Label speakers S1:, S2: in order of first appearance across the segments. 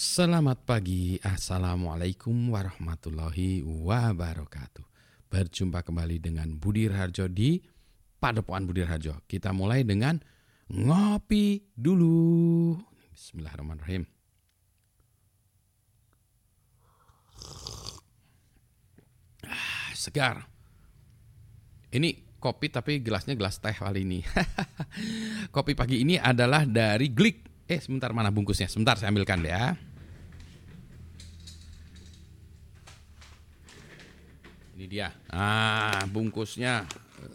S1: Selamat pagi, Assalamualaikum warahmatullahi wabarakatuh. Berjumpa kembali dengan Budi Harjo di Padepokan Budi Harjo Kita mulai dengan ngopi dulu. Bismillahirrahmanirrahim. Ah, Segar. Ini kopi tapi gelasnya gelas teh kali ini. Kopi pagi ini adalah dari Glik. Eh sebentar mana bungkusnya? Sebentar saya ambilkan ya. Ini dia. Ah, bungkusnya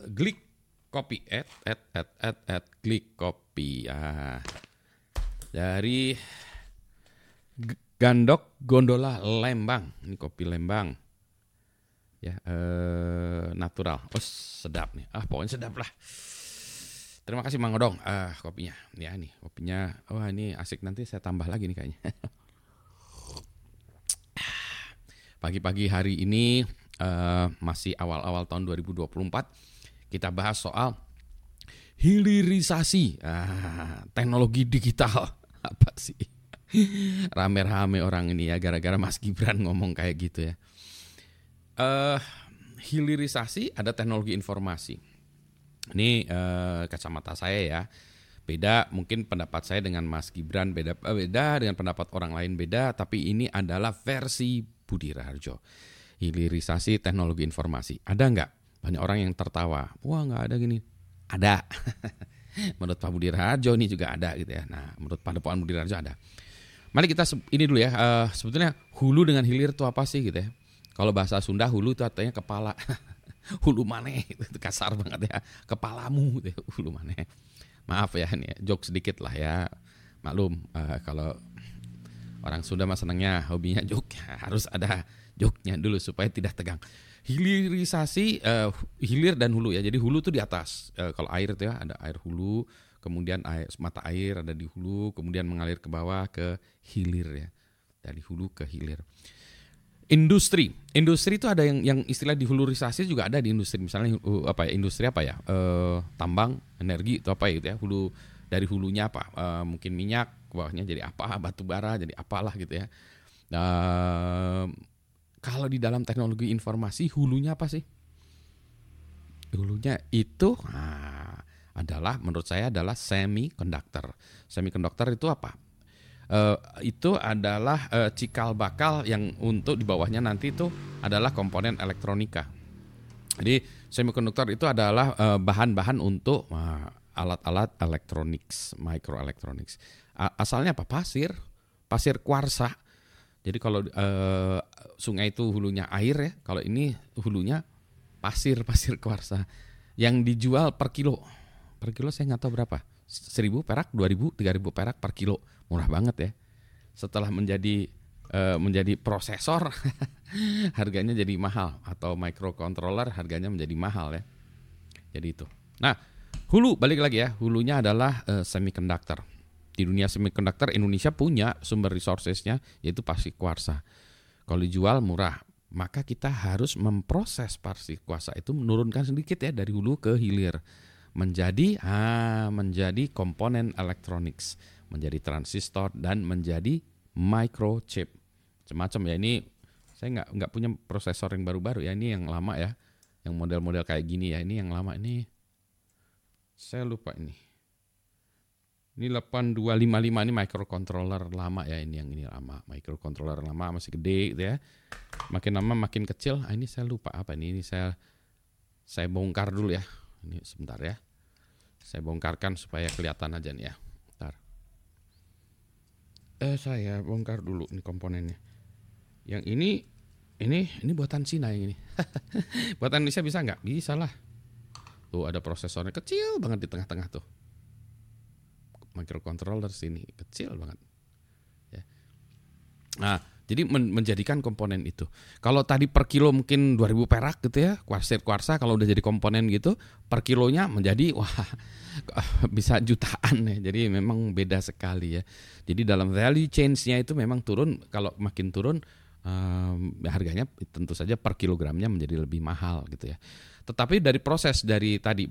S1: Glik kopi. Et et et et et Glik kopi. Ah. Dari Gandok Gondola Lembang. Ini kopi Lembang. Ya, eh, natural. Oh, sedap nih. Ah, pokoknya sedap lah. Terima kasih Mang Odong uh, kopinya. Ya nih kopinya. Wah oh, ini asik nanti saya tambah lagi nih kayaknya. Pagi-pagi hari ini uh, masih awal-awal tahun 2024 kita bahas soal hilirisasi uh, teknologi digital apa sih? Rame-rame orang ini ya gara-gara Mas Gibran ngomong kayak gitu ya. Uh, hilirisasi ada teknologi informasi ini eh, kacamata saya ya. Beda mungkin pendapat saya dengan Mas Gibran beda beda dengan pendapat orang lain beda, tapi ini adalah versi Budi Raharjo. Hilirisasi teknologi informasi. Ada nggak? Banyak orang yang tertawa. Wah nggak ada gini. Ada. menurut Pak Budi Raharjo ini juga ada gitu ya. Nah, menurut Padepokan Budi Raharjo ada. Mari kita ini dulu ya. Uh, sebetulnya hulu dengan hilir itu apa sih gitu ya? Kalau bahasa Sunda hulu itu artinya kepala. hulu maneh itu kasar banget ya kepalamu gitu ya, hulu maneh maaf ya ini joke sedikit lah ya maklum uh, kalau orang Sunda mah senangnya hobinya joke harus ada joke-nya dulu supaya tidak tegang. Hilirisasi uh, hilir dan hulu ya. Jadi hulu tuh di atas. Uh, kalau air itu ya ada air hulu kemudian air mata air ada di hulu kemudian mengalir ke bawah ke hilir ya. Dari hulu ke hilir. Industri. Industri itu ada yang yang istilah dihulurisasi juga ada di industri. Misalnya uh, apa ya industri apa ya? Uh, tambang energi itu apa itu ya? Hulu dari hulunya apa? Uh, mungkin minyak bawahnya jadi apa? Batu bara jadi apalah gitu ya. Uh, kalau di dalam teknologi informasi hulunya apa sih hulunya itu nah, adalah menurut saya adalah semiconductor semiconductor itu apa uh, itu adalah uh, cikal bakal yang untuk di bawahnya nanti itu adalah komponen elektronika. Jadi semiconductor itu adalah uh, bahan-bahan untuk alat-alat elektronik, microelectronics. Asalnya apa? Pasir, pasir kuarsa. Jadi kalau uh, sungai itu hulunya air ya, kalau ini hulunya pasir, pasir kuarsa yang dijual per kilo. Per kilo saya nggak tahu berapa. Seribu perak, dua ribu, tiga ribu perak per kilo murah banget ya. Setelah menjadi uh, menjadi prosesor harganya jadi mahal atau microcontroller harganya menjadi mahal ya. Jadi itu. Nah, hulu balik lagi ya. Hulunya adalah uh, semiconductor. Di dunia semiconductor Indonesia punya sumber resourcesnya yaitu pasti kuarsa. Kalau dijual murah, maka kita harus memproses pasti kuarsa itu menurunkan sedikit ya dari hulu ke hilir menjadi ah menjadi komponen elektronik menjadi transistor dan menjadi microchip. Semacam ya ini saya nggak nggak punya prosesor yang baru-baru ya ini yang lama ya, yang model-model kayak gini ya ini yang lama ini saya lupa ini. Ini 8255 ini microcontroller lama ya ini yang ini lama microcontroller lama masih gede gitu ya. Makin lama makin kecil. Ah, ini saya lupa apa ini ini saya saya bongkar dulu ya. Ini sebentar ya. Saya bongkarkan supaya kelihatan aja nih ya. Eh saya bongkar dulu nih komponennya. Yang ini ini ini buatan Cina yang ini. buatan Indonesia bisa nggak? Bisa lah. Tuh ada prosesornya kecil banget di tengah-tengah tuh. Microcontroller sini kecil banget. Ya. Nah, jadi men menjadikan komponen itu. Kalau tadi per kilo mungkin 2000 perak gitu ya, kuarsir kuarsa kalau udah jadi komponen gitu, per kilonya menjadi wah bisa jutaan ya. Jadi memang beda sekali ya. Jadi dalam value change-nya itu memang turun kalau makin turun um, harganya tentu saja per kilogramnya menjadi lebih mahal gitu ya. Tetapi dari proses dari tadi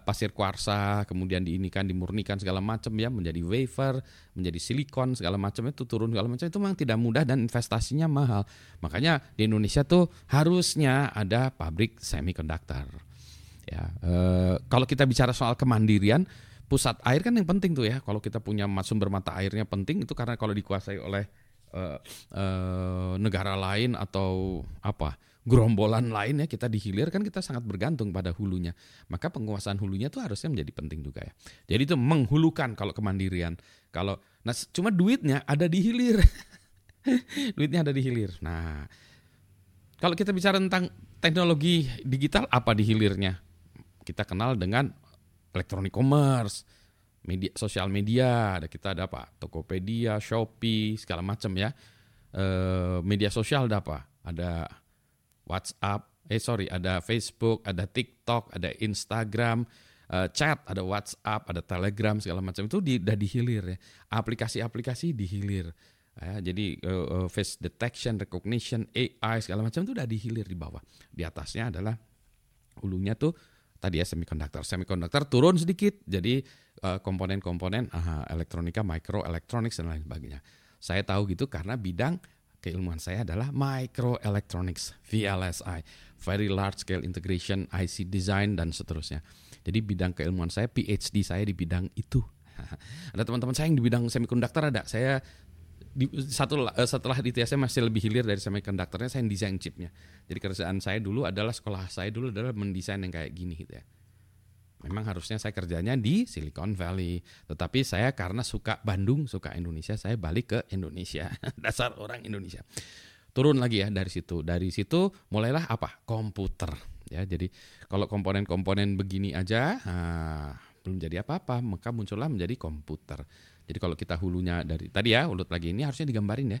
S1: pasir kuarsa kemudian diinikan dimurnikan segala macam ya menjadi wafer, menjadi silikon segala macam itu turun segala macam itu memang tidak mudah dan investasinya mahal. Makanya di Indonesia tuh harusnya ada pabrik semikonduktor. Ya, e, kalau kita bicara soal kemandirian pusat air kan yang penting tuh ya. Kalau kita punya sumber mata airnya penting itu karena kalau dikuasai oleh uh, uh, negara lain atau apa gerombolan lain ya kita dihilir kan kita sangat bergantung pada hulunya. Maka penguasaan hulunya tuh harusnya menjadi penting juga ya. Jadi itu menghulukan kalau kemandirian. Kalau nah cuma duitnya ada di hilir duitnya ada di hilir nah kalau kita bicara tentang teknologi digital apa di hilirnya kita kenal dengan electronic commerce media sosial media ada kita ada apa? Tokopedia Shopee segala macam ya. E, media sosial ada apa? Ada WhatsApp eh sorry ada Facebook ada TikTok ada Instagram e, chat ada WhatsApp ada Telegram segala macam. Itu di, udah dihilir ya. Aplikasi-aplikasi dihilir. Ya, jadi uh, face detection recognition AI segala macam itu udah dihilir di bawah. Di atasnya adalah hulunya tuh tadi ya semikonduktor. Semikonduktor turun sedikit jadi uh, komponen-komponen uh, elektronika, microelectronics dan lain sebagainya. Saya tahu gitu karena bidang keilmuan saya adalah microelectronics, VLSI, very large scale integration, IC design dan seterusnya. Jadi bidang keilmuan saya PhD saya di bidang itu. ada teman-teman saya yang di bidang semikonduktor ada. Saya di, satu uh, setelah di TSM masih lebih hilir dari semikonduktornya saya desain chipnya. Jadi kerjaan saya dulu adalah sekolah saya dulu adalah mendesain yang kayak gini gitu ya. Memang harusnya saya kerjanya di Silicon Valley, tetapi saya karena suka Bandung, suka Indonesia, saya balik ke Indonesia. Dasar orang Indonesia. Turun lagi ya dari situ. Dari situ mulailah apa? Komputer. Ya, jadi kalau komponen-komponen begini aja nah, belum jadi apa-apa, maka muncullah menjadi komputer. Jadi kalau kita hulunya dari tadi ya, ulut lagi ini harusnya digambarin ya.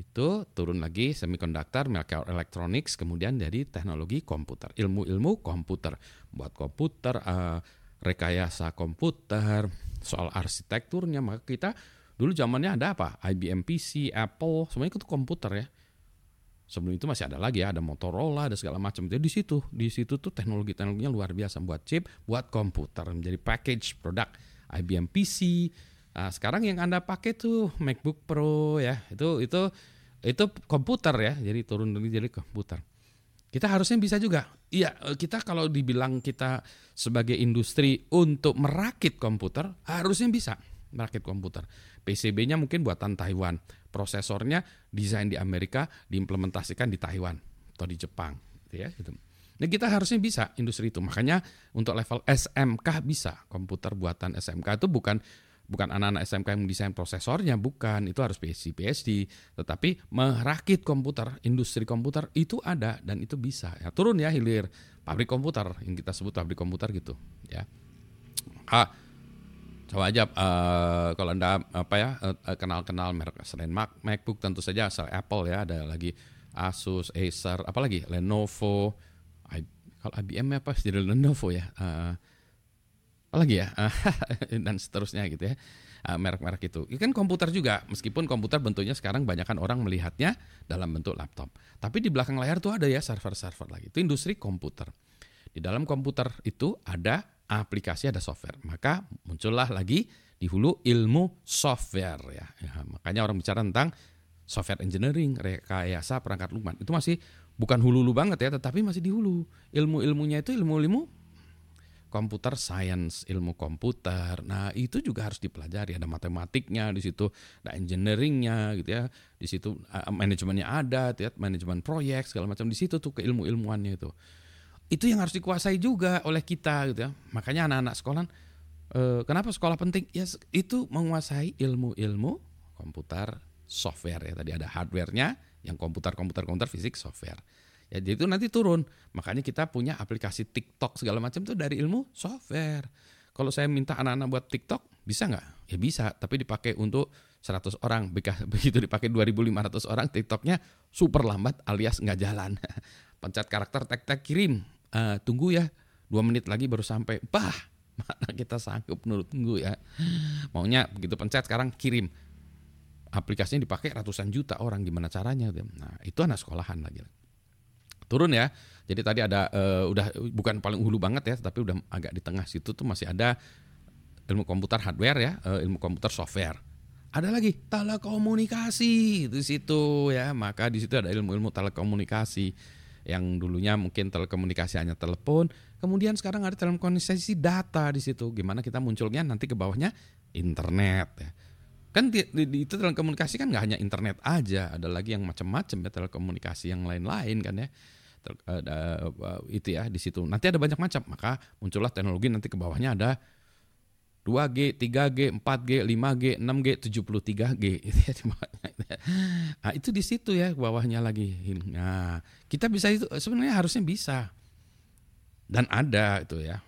S1: Itu turun lagi semikonduktor, electronics, kemudian dari teknologi komputer, ilmu-ilmu komputer, buat komputer, uh, rekayasa komputer, soal arsitekturnya, maka kita dulu zamannya ada apa? IBM PC, Apple, semuanya itu komputer ya. Sebelum itu masih ada lagi ya, ada Motorola, ada segala macam. Jadi di situ, di situ tuh teknologi-teknologinya luar biasa buat chip, buat komputer, menjadi package produk IBM PC, Nah, sekarang yang Anda pakai tuh MacBook Pro ya. Itu itu itu komputer ya. Jadi turun dari jadi komputer. Kita harusnya bisa juga. Iya, kita kalau dibilang kita sebagai industri untuk merakit komputer, harusnya bisa merakit komputer. PCB-nya mungkin buatan Taiwan, prosesornya desain di Amerika, diimplementasikan di Taiwan atau di Jepang, gitu ya. Gitu. Nah, kita harusnya bisa industri itu. Makanya untuk level SMK bisa komputer buatan SMK itu bukan bukan anak-anak SMK yang mendesain prosesornya, bukan. Itu harus PhD, PhD. Tetapi merakit komputer, industri komputer itu ada dan itu bisa. Ya, turun ya hilir pabrik komputer yang kita sebut pabrik komputer gitu, ya. Ah, coba aja uh, kalau anda apa ya uh, kenal-kenal merek selain Mac, MacBook tentu saja asal Apple ya ada lagi Asus, Acer, apalagi Lenovo, I, kalau IBM apa jadi Lenovo ya. Uh, apalagi ya dan seterusnya gitu ya ah, merek-merek itu. Ini kan komputer juga, meskipun komputer bentuknya sekarang banyakkan orang melihatnya dalam bentuk laptop. Tapi di belakang layar tuh ada ya server-server lagi. Itu industri komputer. Di dalam komputer itu ada aplikasi, ada software. Maka muncullah lagi di hulu ilmu software ya. ya makanya orang bicara tentang software engineering, rekayasa perangkat lunak. Itu masih bukan hulu-hulu banget ya, tetapi masih di hulu. Ilmu-ilmunya itu ilmu-ilmu komputer science, ilmu komputer. Nah, itu juga harus dipelajari. Ada matematiknya di situ, ada engineeringnya gitu ya. Di situ uh, manajemennya ada, gitu ya, manajemen proyek segala macam di situ tuh keilmu-ilmuannya itu. Itu yang harus dikuasai juga oleh kita gitu ya. Makanya anak-anak sekolah uh, kenapa sekolah penting? Ya itu menguasai ilmu-ilmu komputer software ya. Tadi ada hardware-nya yang komputer komputer komputer fisik software. Ya jadi itu nanti turun. Makanya kita punya aplikasi TikTok segala macam itu dari ilmu software. Kalau saya minta anak-anak buat TikTok, bisa nggak? Ya bisa, tapi dipakai untuk 100 orang. Begitu dipakai 2500 orang, TikToknya super lambat alias nggak jalan. Pencet karakter tek-tek kirim. Uh, tunggu ya, dua menit lagi baru sampai. Bah, mana kita sanggup nurut tunggu ya. Maunya begitu pencet sekarang kirim. aplikasinya dipakai ratusan juta orang gimana caranya nah itu anak sekolahan lagi turun ya. Jadi tadi ada uh, udah bukan paling hulu banget ya tapi udah agak di tengah situ tuh masih ada ilmu komputer hardware ya uh, ilmu komputer software. Ada lagi telekomunikasi di situ ya. Maka di situ ada ilmu-ilmu telekomunikasi yang dulunya mungkin telekomunikasi hanya telepon kemudian sekarang ada telekomunikasi data di situ. Gimana kita munculnya nanti ke bawahnya internet ya. Kan di, di, itu telekomunikasi kan nggak hanya internet aja ada lagi yang macam-macam ya telekomunikasi yang lain-lain kan ya Tel, uh, uh, itu ya di situ nanti ada banyak macam maka muncullah teknologi nanti ke bawahnya ada 2G, 3G, 4G, 5G, 6G, 73G Nah, itu di situ ya bawahnya lagi. Nah, kita bisa itu sebenarnya harusnya bisa. Dan ada itu ya.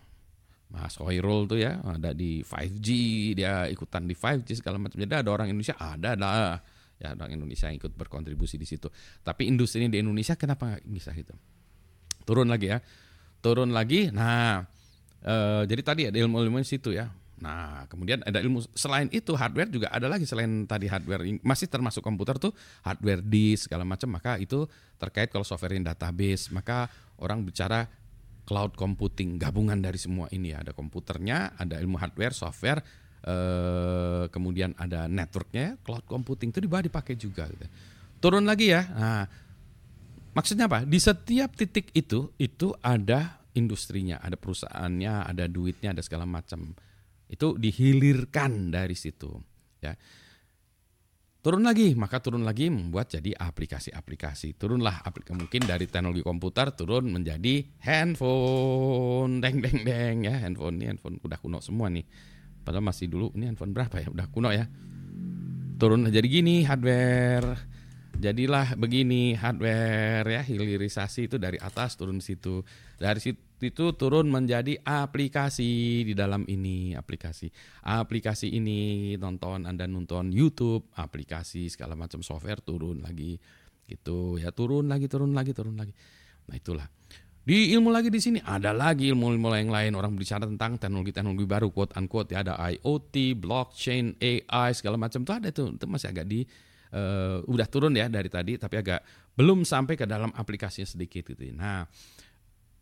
S1: Mas Hoirul tuh ya ada di 5G, dia ikutan di 5G segala macam. Jadi ada orang Indonesia ada lah. Ya orang Indonesia yang ikut berkontribusi di situ. Tapi industri ini di Indonesia kenapa bisa gitu? Turun lagi ya. Turun lagi. Nah, eh, jadi tadi ada ilmu-ilmu di situ ya Nah, kemudian ada ilmu selain itu hardware juga ada lagi selain tadi hardware masih termasuk komputer tuh hardware disk segala macam maka itu terkait kalau software yang database maka orang bicara cloud computing gabungan dari semua ini ada komputernya ada ilmu hardware software eh, kemudian ada networknya cloud computing itu dipakai juga gitu. turun lagi ya. Nah maksudnya apa? Di setiap titik itu itu ada industrinya ada perusahaannya ada duitnya ada segala macam. Itu dihilirkan dari situ ya. Turun lagi maka turun lagi membuat jadi aplikasi-aplikasi. Turunlah aplikasi mungkin dari teknologi komputer turun menjadi handphone. Deng deng deng ya handphone ini handphone udah kuno semua nih padahal masih dulu ini handphone berapa ya? Udah kuno ya. Turun jadi gini hardware. Jadilah begini hardware ya hilirisasi itu dari atas turun situ. Dari situ itu turun menjadi aplikasi di dalam ini aplikasi. Aplikasi ini nonton anda nonton YouTube aplikasi segala macam software turun lagi. Gitu ya turun lagi turun lagi turun lagi. Nah itulah di ilmu lagi di sini ada lagi ilmu-ilmu yang lain orang bicara tentang teknologi-teknologi baru quote unquote ya ada IoT, blockchain, AI segala macam itu ada tuh itu masih agak di uh, udah turun ya dari tadi tapi agak belum sampai ke dalam aplikasinya sedikit gitu. Nah,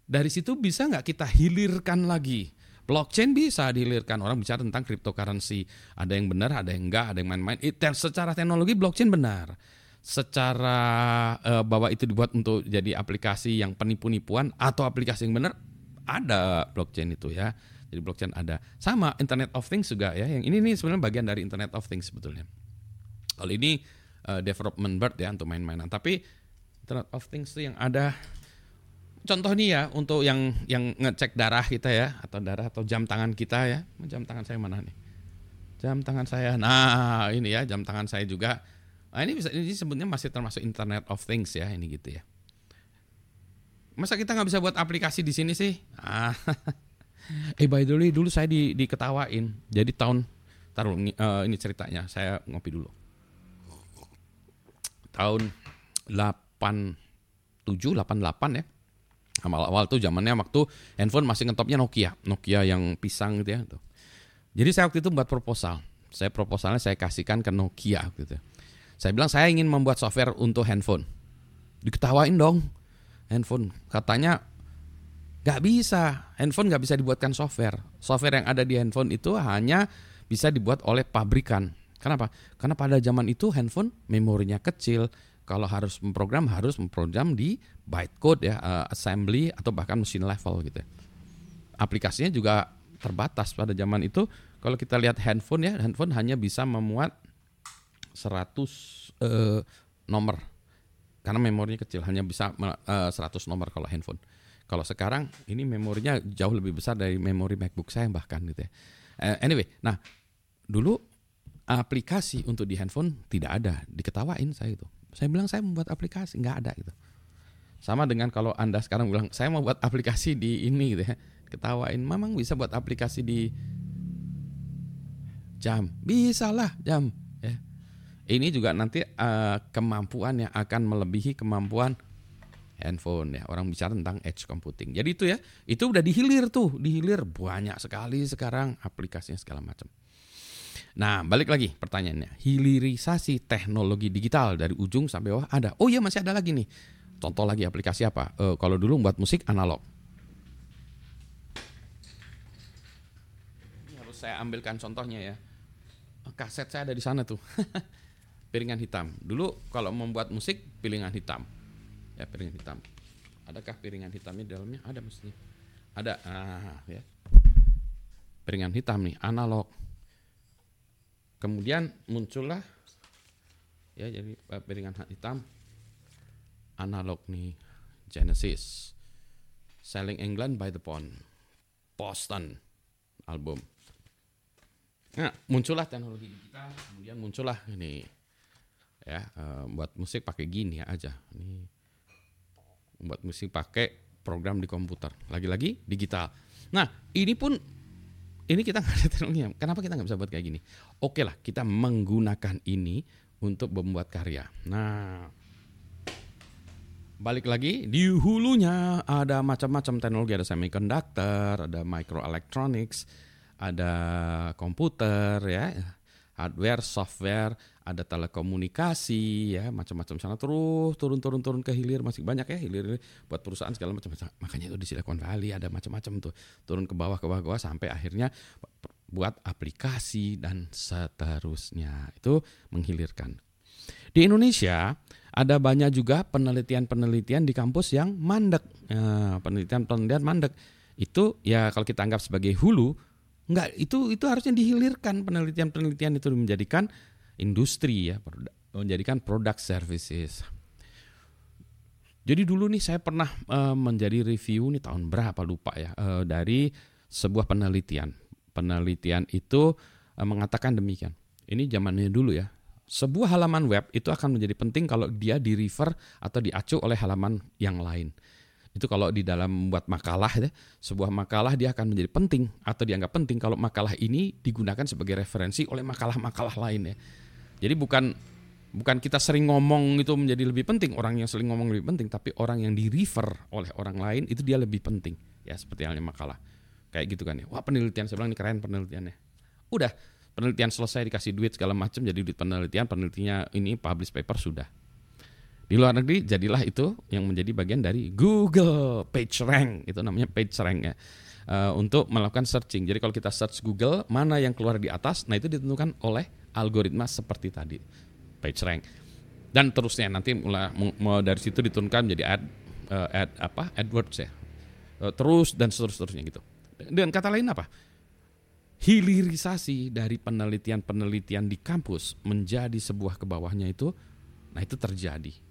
S1: dari situ bisa nggak kita hilirkan lagi? Blockchain bisa dihilirkan. Orang bicara tentang cryptocurrency. Ada yang benar, ada yang enggak, ada yang main-main. Secara teknologi blockchain benar. Secara uh, bahwa itu dibuat untuk jadi aplikasi yang penipu-nipuan atau aplikasi yang benar, ada blockchain itu ya. Jadi blockchain ada. Sama Internet of Things juga ya. Yang ini nih sebenarnya bagian dari Internet of Things sebetulnya. Kalau ini uh, development bird ya untuk main-mainan. Tapi Internet of Things itu yang ada contoh nih ya untuk yang yang ngecek darah kita ya atau darah atau jam tangan kita ya. Jam tangan saya mana nih? Jam tangan saya. Nah, ini ya jam tangan saya juga. Nah, ini bisa ini sebutnya masih termasuk Internet of Things ya ini gitu ya. Masa kita nggak bisa buat aplikasi di sini sih? Ah. eh by the way dulu saya di, diketawain. Jadi tahun taruh uh, ini ceritanya. Saya ngopi dulu tahun 87 88 ya awal-awal tuh zamannya waktu handphone masih ngetopnya Nokia Nokia yang pisang gitu ya jadi saya waktu itu buat proposal saya proposalnya saya kasihkan ke Nokia gitu saya bilang saya ingin membuat software untuk handphone diketawain dong handphone katanya nggak bisa handphone nggak bisa dibuatkan software software yang ada di handphone itu hanya bisa dibuat oleh pabrikan Kenapa? Karena pada zaman itu handphone memorinya kecil. Kalau harus memprogram harus memprogram di bytecode ya, uh, assembly atau bahkan mesin level gitu. Ya. Aplikasinya juga terbatas pada zaman itu. Kalau kita lihat handphone ya, handphone hanya bisa memuat 100 uh, eh, nomor. Karena memorinya kecil, hanya bisa uh, eh, 100 nomor kalau handphone. Kalau sekarang ini memorinya jauh lebih besar dari memori MacBook saya bahkan gitu ya. Uh, anyway, nah dulu aplikasi untuk di handphone tidak ada. Diketawain saya itu saya bilang saya membuat aplikasi. Nggak ada gitu. Sama dengan kalau anda sekarang bilang saya mau buat aplikasi di ini gitu ya. Ketawain memang bisa buat aplikasi di jam? Bisa lah jam ini juga nanti uh, kemampuan yang akan melebihi kemampuan handphone ya orang bicara tentang edge computing jadi itu ya itu udah dihilir tuh dihilir banyak sekali sekarang aplikasinya segala macam Nah, balik lagi pertanyaannya. Hilirisasi teknologi digital dari ujung sampai bawah ada. Oh iya masih ada lagi nih. Contoh lagi aplikasi apa? Uh, kalau dulu buat musik analog. Ini harus saya ambilkan contohnya ya. Kaset saya ada di sana tuh. piringan hitam. Dulu kalau membuat musik piringan hitam. Ya, piringan hitam. Adakah piringan hitamnya di dalamnya? Ada mestinya. Ada. Ah, ya. Piringan hitam nih, analog Kemudian muncullah ya jadi eh, piringan hitam analog nih Genesis Selling England by the Pound Boston album nah muncullah teknologi kita kemudian muncullah ini ya uh, buat musik pakai gini aja ini buat musik pakai program di komputer lagi-lagi digital nah ini pun ini kita nggak ada teknologinya. Kenapa kita nggak bisa buat kayak gini? Oke lah, kita menggunakan ini untuk membuat karya. Nah, balik lagi di hulunya ada macam-macam teknologi, ada semiconductor, ada microelectronics, ada komputer ya, hardware, software, ada telekomunikasi ya macam-macam sana. Terus turun turun turun ke hilir masih banyak ya hilir, buat perusahaan segala macam. Makanya itu di Silicon Valley ada macam-macam tuh. Turun ke bawah ke bawah ke bawah sampai akhirnya buat aplikasi dan seterusnya. Itu menghilirkan. Di Indonesia ada banyak juga penelitian-penelitian di kampus yang mandek. Ya, penelitian-penelitian mandek. Itu ya kalau kita anggap sebagai hulu Enggak, itu itu harusnya dihilirkan penelitian-penelitian itu menjadikan industri ya, menjadikan produk services. Jadi dulu nih saya pernah uh, menjadi review nih tahun berapa lupa ya uh, dari sebuah penelitian. Penelitian itu uh, mengatakan demikian. Ini zamannya dulu ya. Sebuah halaman web itu akan menjadi penting kalau dia di refer atau diacu oleh halaman yang lain. Itu kalau di dalam membuat makalah ya, sebuah makalah dia akan menjadi penting atau dianggap penting kalau makalah ini digunakan sebagai referensi oleh makalah-makalah lain ya. Jadi bukan bukan kita sering ngomong itu menjadi lebih penting, orang yang sering ngomong lebih penting, tapi orang yang di refer oleh orang lain itu dia lebih penting. Ya, seperti halnya makalah. Kayak gitu kan ya. Wah, penelitian saya bilang ini keren penelitiannya. Udah, penelitian selesai dikasih duit segala macam jadi duit penelitian, penelitiannya ini publish paper sudah di luar negeri jadilah itu yang menjadi bagian dari Google PageRank itu namanya PageRank ya. Uh, untuk melakukan searching. Jadi kalau kita search Google mana yang keluar di atas, nah itu ditentukan oleh algoritma seperti tadi. PageRank dan terusnya nanti mulai dari situ diturunkan menjadi ad uh, ad apa? AdWords ya. Uh, terus dan seterusnya gitu. Dan kata lain apa? Hilirisasi dari penelitian-penelitian di kampus menjadi sebuah ke bawahnya itu, nah itu terjadi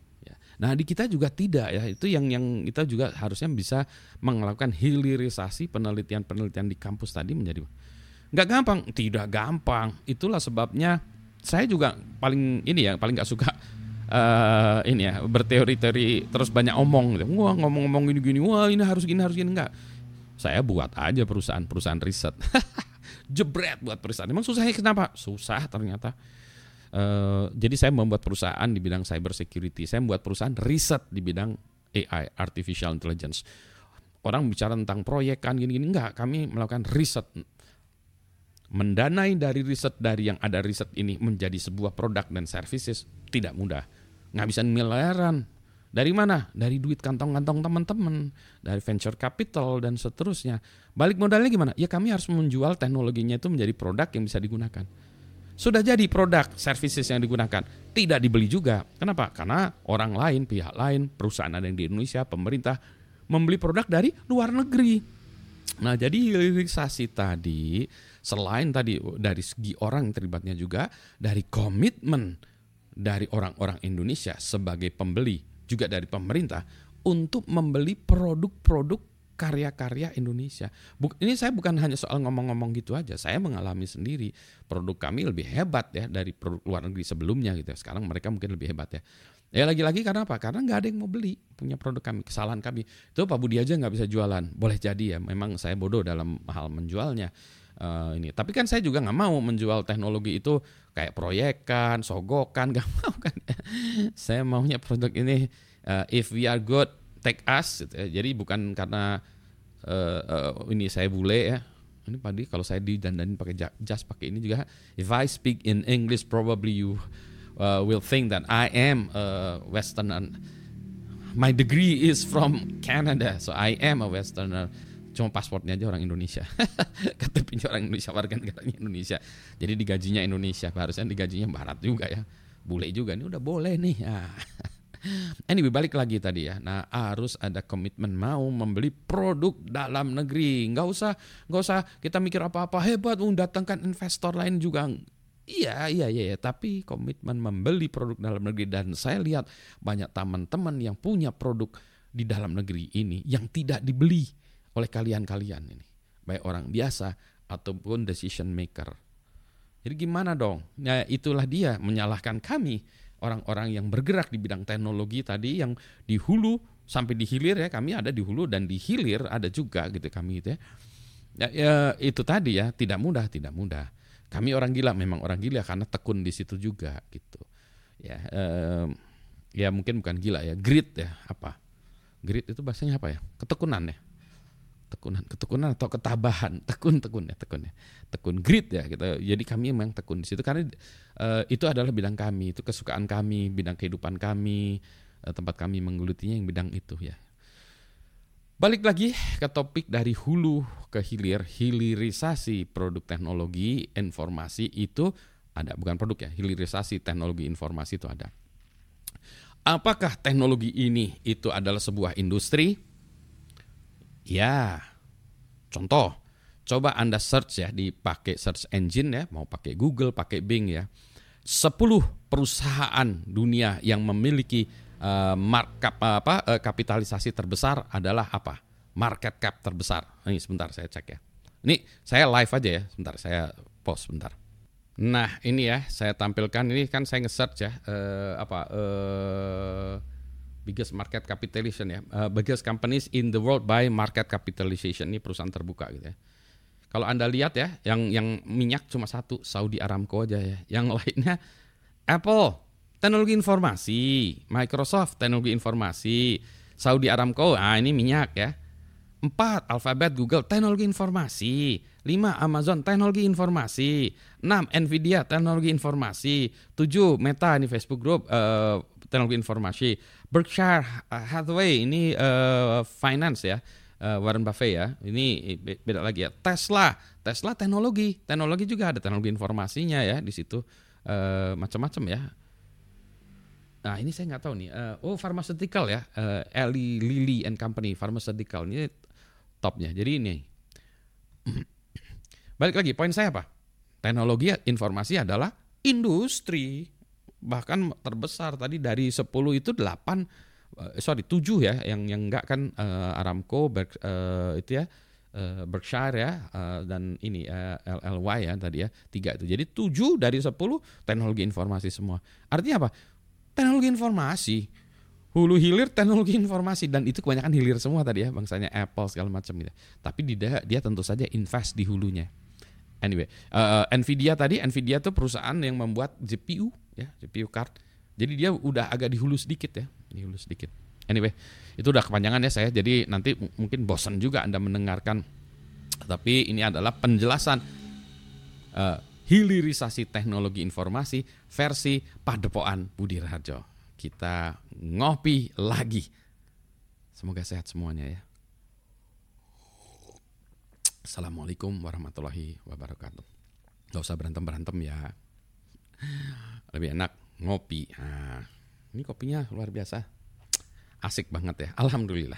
S1: Nah di kita juga tidak ya itu yang yang kita juga harusnya bisa melakukan hilirisasi penelitian-penelitian di kampus tadi menjadi nggak gampang, tidak gampang. Itulah sebabnya saya juga paling ini ya paling nggak suka uh, ini ya berteori-teori terus banyak omong gitu. Wah ngomong-ngomong gini-gini, wah ini harus gini harus gini enggak. Saya buat aja perusahaan-perusahaan riset. Jebret buat perusahaan. Emang susahnya kenapa? Susah ternyata Uh, jadi saya membuat perusahaan di bidang cyber security. Saya membuat perusahaan riset di bidang AI, artificial intelligence. Orang bicara tentang proyek kan gini-gini enggak, kami melakukan riset. Mendanai dari riset dari yang ada riset ini menjadi sebuah produk dan services tidak mudah. Ngabisin miliaran. Dari mana? Dari duit kantong-kantong teman-teman, dari venture capital dan seterusnya. Balik modalnya gimana? Ya kami harus menjual teknologinya itu menjadi produk yang bisa digunakan. Sudah jadi produk services yang digunakan. Tidak dibeli juga. Kenapa? Karena orang lain, pihak lain, perusahaan ada yang di Indonesia, pemerintah membeli produk dari luar negeri. Nah, jadi hilirisasi tadi selain tadi dari segi orang yang terlibatnya juga dari komitmen dari orang-orang Indonesia sebagai pembeli juga dari pemerintah untuk membeli produk-produk karya-karya Indonesia. Buk, ini saya bukan hanya soal ngomong-ngomong gitu aja, saya mengalami sendiri. Produk kami lebih hebat ya dari produk luar negeri sebelumnya gitu. Sekarang mereka mungkin lebih hebat ya. Ya lagi-lagi karena apa? Karena nggak ada yang mau beli punya produk kami. Kesalahan kami itu Pak Budi aja nggak bisa jualan. Boleh jadi ya, memang saya bodoh dalam hal menjualnya. Uh, ini. Tapi kan saya juga nggak mau menjual teknologi itu kayak proyekan, sogokan, nggak mau kan. saya maunya produk ini uh, if we are good take us gitu ya. Jadi bukan karena uh, uh, ini saya bule ya. Ini padi kalau saya didandanin pakai jas pakai ini juga. If I speak in English, probably you uh, will think that I am a Westerner. My degree is from Canada, so I am a Westerner. Cuma pasportnya aja orang Indonesia. KTP-nya orang Indonesia, warga negaranya Indonesia. Jadi digajinya Indonesia, harusnya digajinya Barat juga ya. Bule juga ini udah boleh nih. Ah. Anyway balik lagi tadi ya. Nah harus ada komitmen mau membeli produk dalam negeri. Nggak usah nggak usah kita mikir apa-apa hebat mendatangkan investor lain juga. Iya, iya, iya, iya, tapi komitmen membeli produk dalam negeri dan saya lihat banyak teman-teman yang punya produk di dalam negeri ini yang tidak dibeli oleh kalian-kalian ini. Baik orang biasa ataupun decision maker. Jadi gimana dong? Nah, itulah dia menyalahkan kami orang-orang yang bergerak di bidang teknologi tadi yang di hulu sampai di hilir ya kami ada di hulu dan di hilir ada juga gitu kami itu ya. Ya, ya itu tadi ya tidak mudah tidak mudah. Kami orang gila memang orang gila karena tekun di situ juga gitu. Ya eh, ya mungkin bukan gila ya grit ya apa? Grit itu bahasanya apa ya? Ketekunan ya tekunan ketekunan atau ketabahan? Tekun tekun ya tekun ya. Tekun grit ya gitu. Jadi kami memang tekun di situ karena uh, itu adalah bidang kami itu kesukaan kami bidang kehidupan kami uh, tempat kami menggelutinya yang bidang itu ya. Balik lagi ke topik dari hulu ke hilir hilirisasi produk teknologi informasi itu ada bukan produk ya hilirisasi teknologi informasi itu ada. Apakah teknologi ini itu adalah sebuah industri Ya, contoh, coba Anda search ya, dipakai search engine ya, mau pakai Google, pakai Bing ya. 10 perusahaan dunia yang memiliki uh, markup apa uh, kapitalisasi terbesar adalah apa? Market cap terbesar. Ini sebentar saya cek ya. Ini saya live aja ya, sebentar saya pause sebentar. Nah, ini ya saya tampilkan ini kan saya nge-search ya uh, apa uh, biggest market capitalization ya, uh, biggest companies in the world by market capitalization ini perusahaan terbuka gitu ya. Kalau anda lihat ya, yang yang minyak cuma satu Saudi Aramco aja ya, yang lainnya Apple teknologi informasi, Microsoft teknologi informasi, Saudi Aramco, ah ini minyak ya. Empat Alphabet, Google teknologi informasi. Lima Amazon teknologi informasi. Enam Nvidia teknologi informasi. Tujuh Meta ini Facebook Group uh, teknologi informasi. Berkshire Hathaway ini uh, finance ya. Uh, Warren Buffett ya. Ini beda lagi ya. Tesla, Tesla teknologi, teknologi juga ada teknologi informasinya ya di situ uh, macam-macam ya. Nah ini saya nggak tahu nih. Uh, oh pharmaceutical ya, uh, Eli Lilly and Company pharmaceutical ini topnya. Jadi ini balik lagi poin saya apa? Teknologi informasi adalah industri. Bahkan terbesar tadi dari 10 itu 8 eh, sorry 7 ya yang yang enggak kan uh, Aramco Berk, uh, itu ya uh, Berkshire ya uh, dan ini uh, LLY ya tadi ya tiga itu. Jadi 7 dari 10 teknologi informasi semua. Artinya apa? Teknologi informasi. Hulu hilir teknologi informasi. Dan itu kebanyakan hilir semua tadi ya bangsanya Apple segala macam gitu. Tapi dia dia tentu saja invest di hulunya anyway uh, Nvidia tadi Nvidia tuh perusahaan yang membuat GPU ya GPU card. Jadi dia udah agak dihulu sedikit ya, dihulu sedikit. Anyway, itu udah kepanjangan ya saya. Jadi nanti mungkin bosan juga Anda mendengarkan. Tapi ini adalah penjelasan uh, hilirisasi teknologi informasi versi Padepokan Budi Raharjo. Kita ngopi lagi. Semoga sehat semuanya ya. Assalamualaikum warahmatullahi wabarakatuh. Gak usah berantem-berantem ya lebih enak ngopi. Nah, ini kopinya luar biasa. Asik banget ya. Alhamdulillah.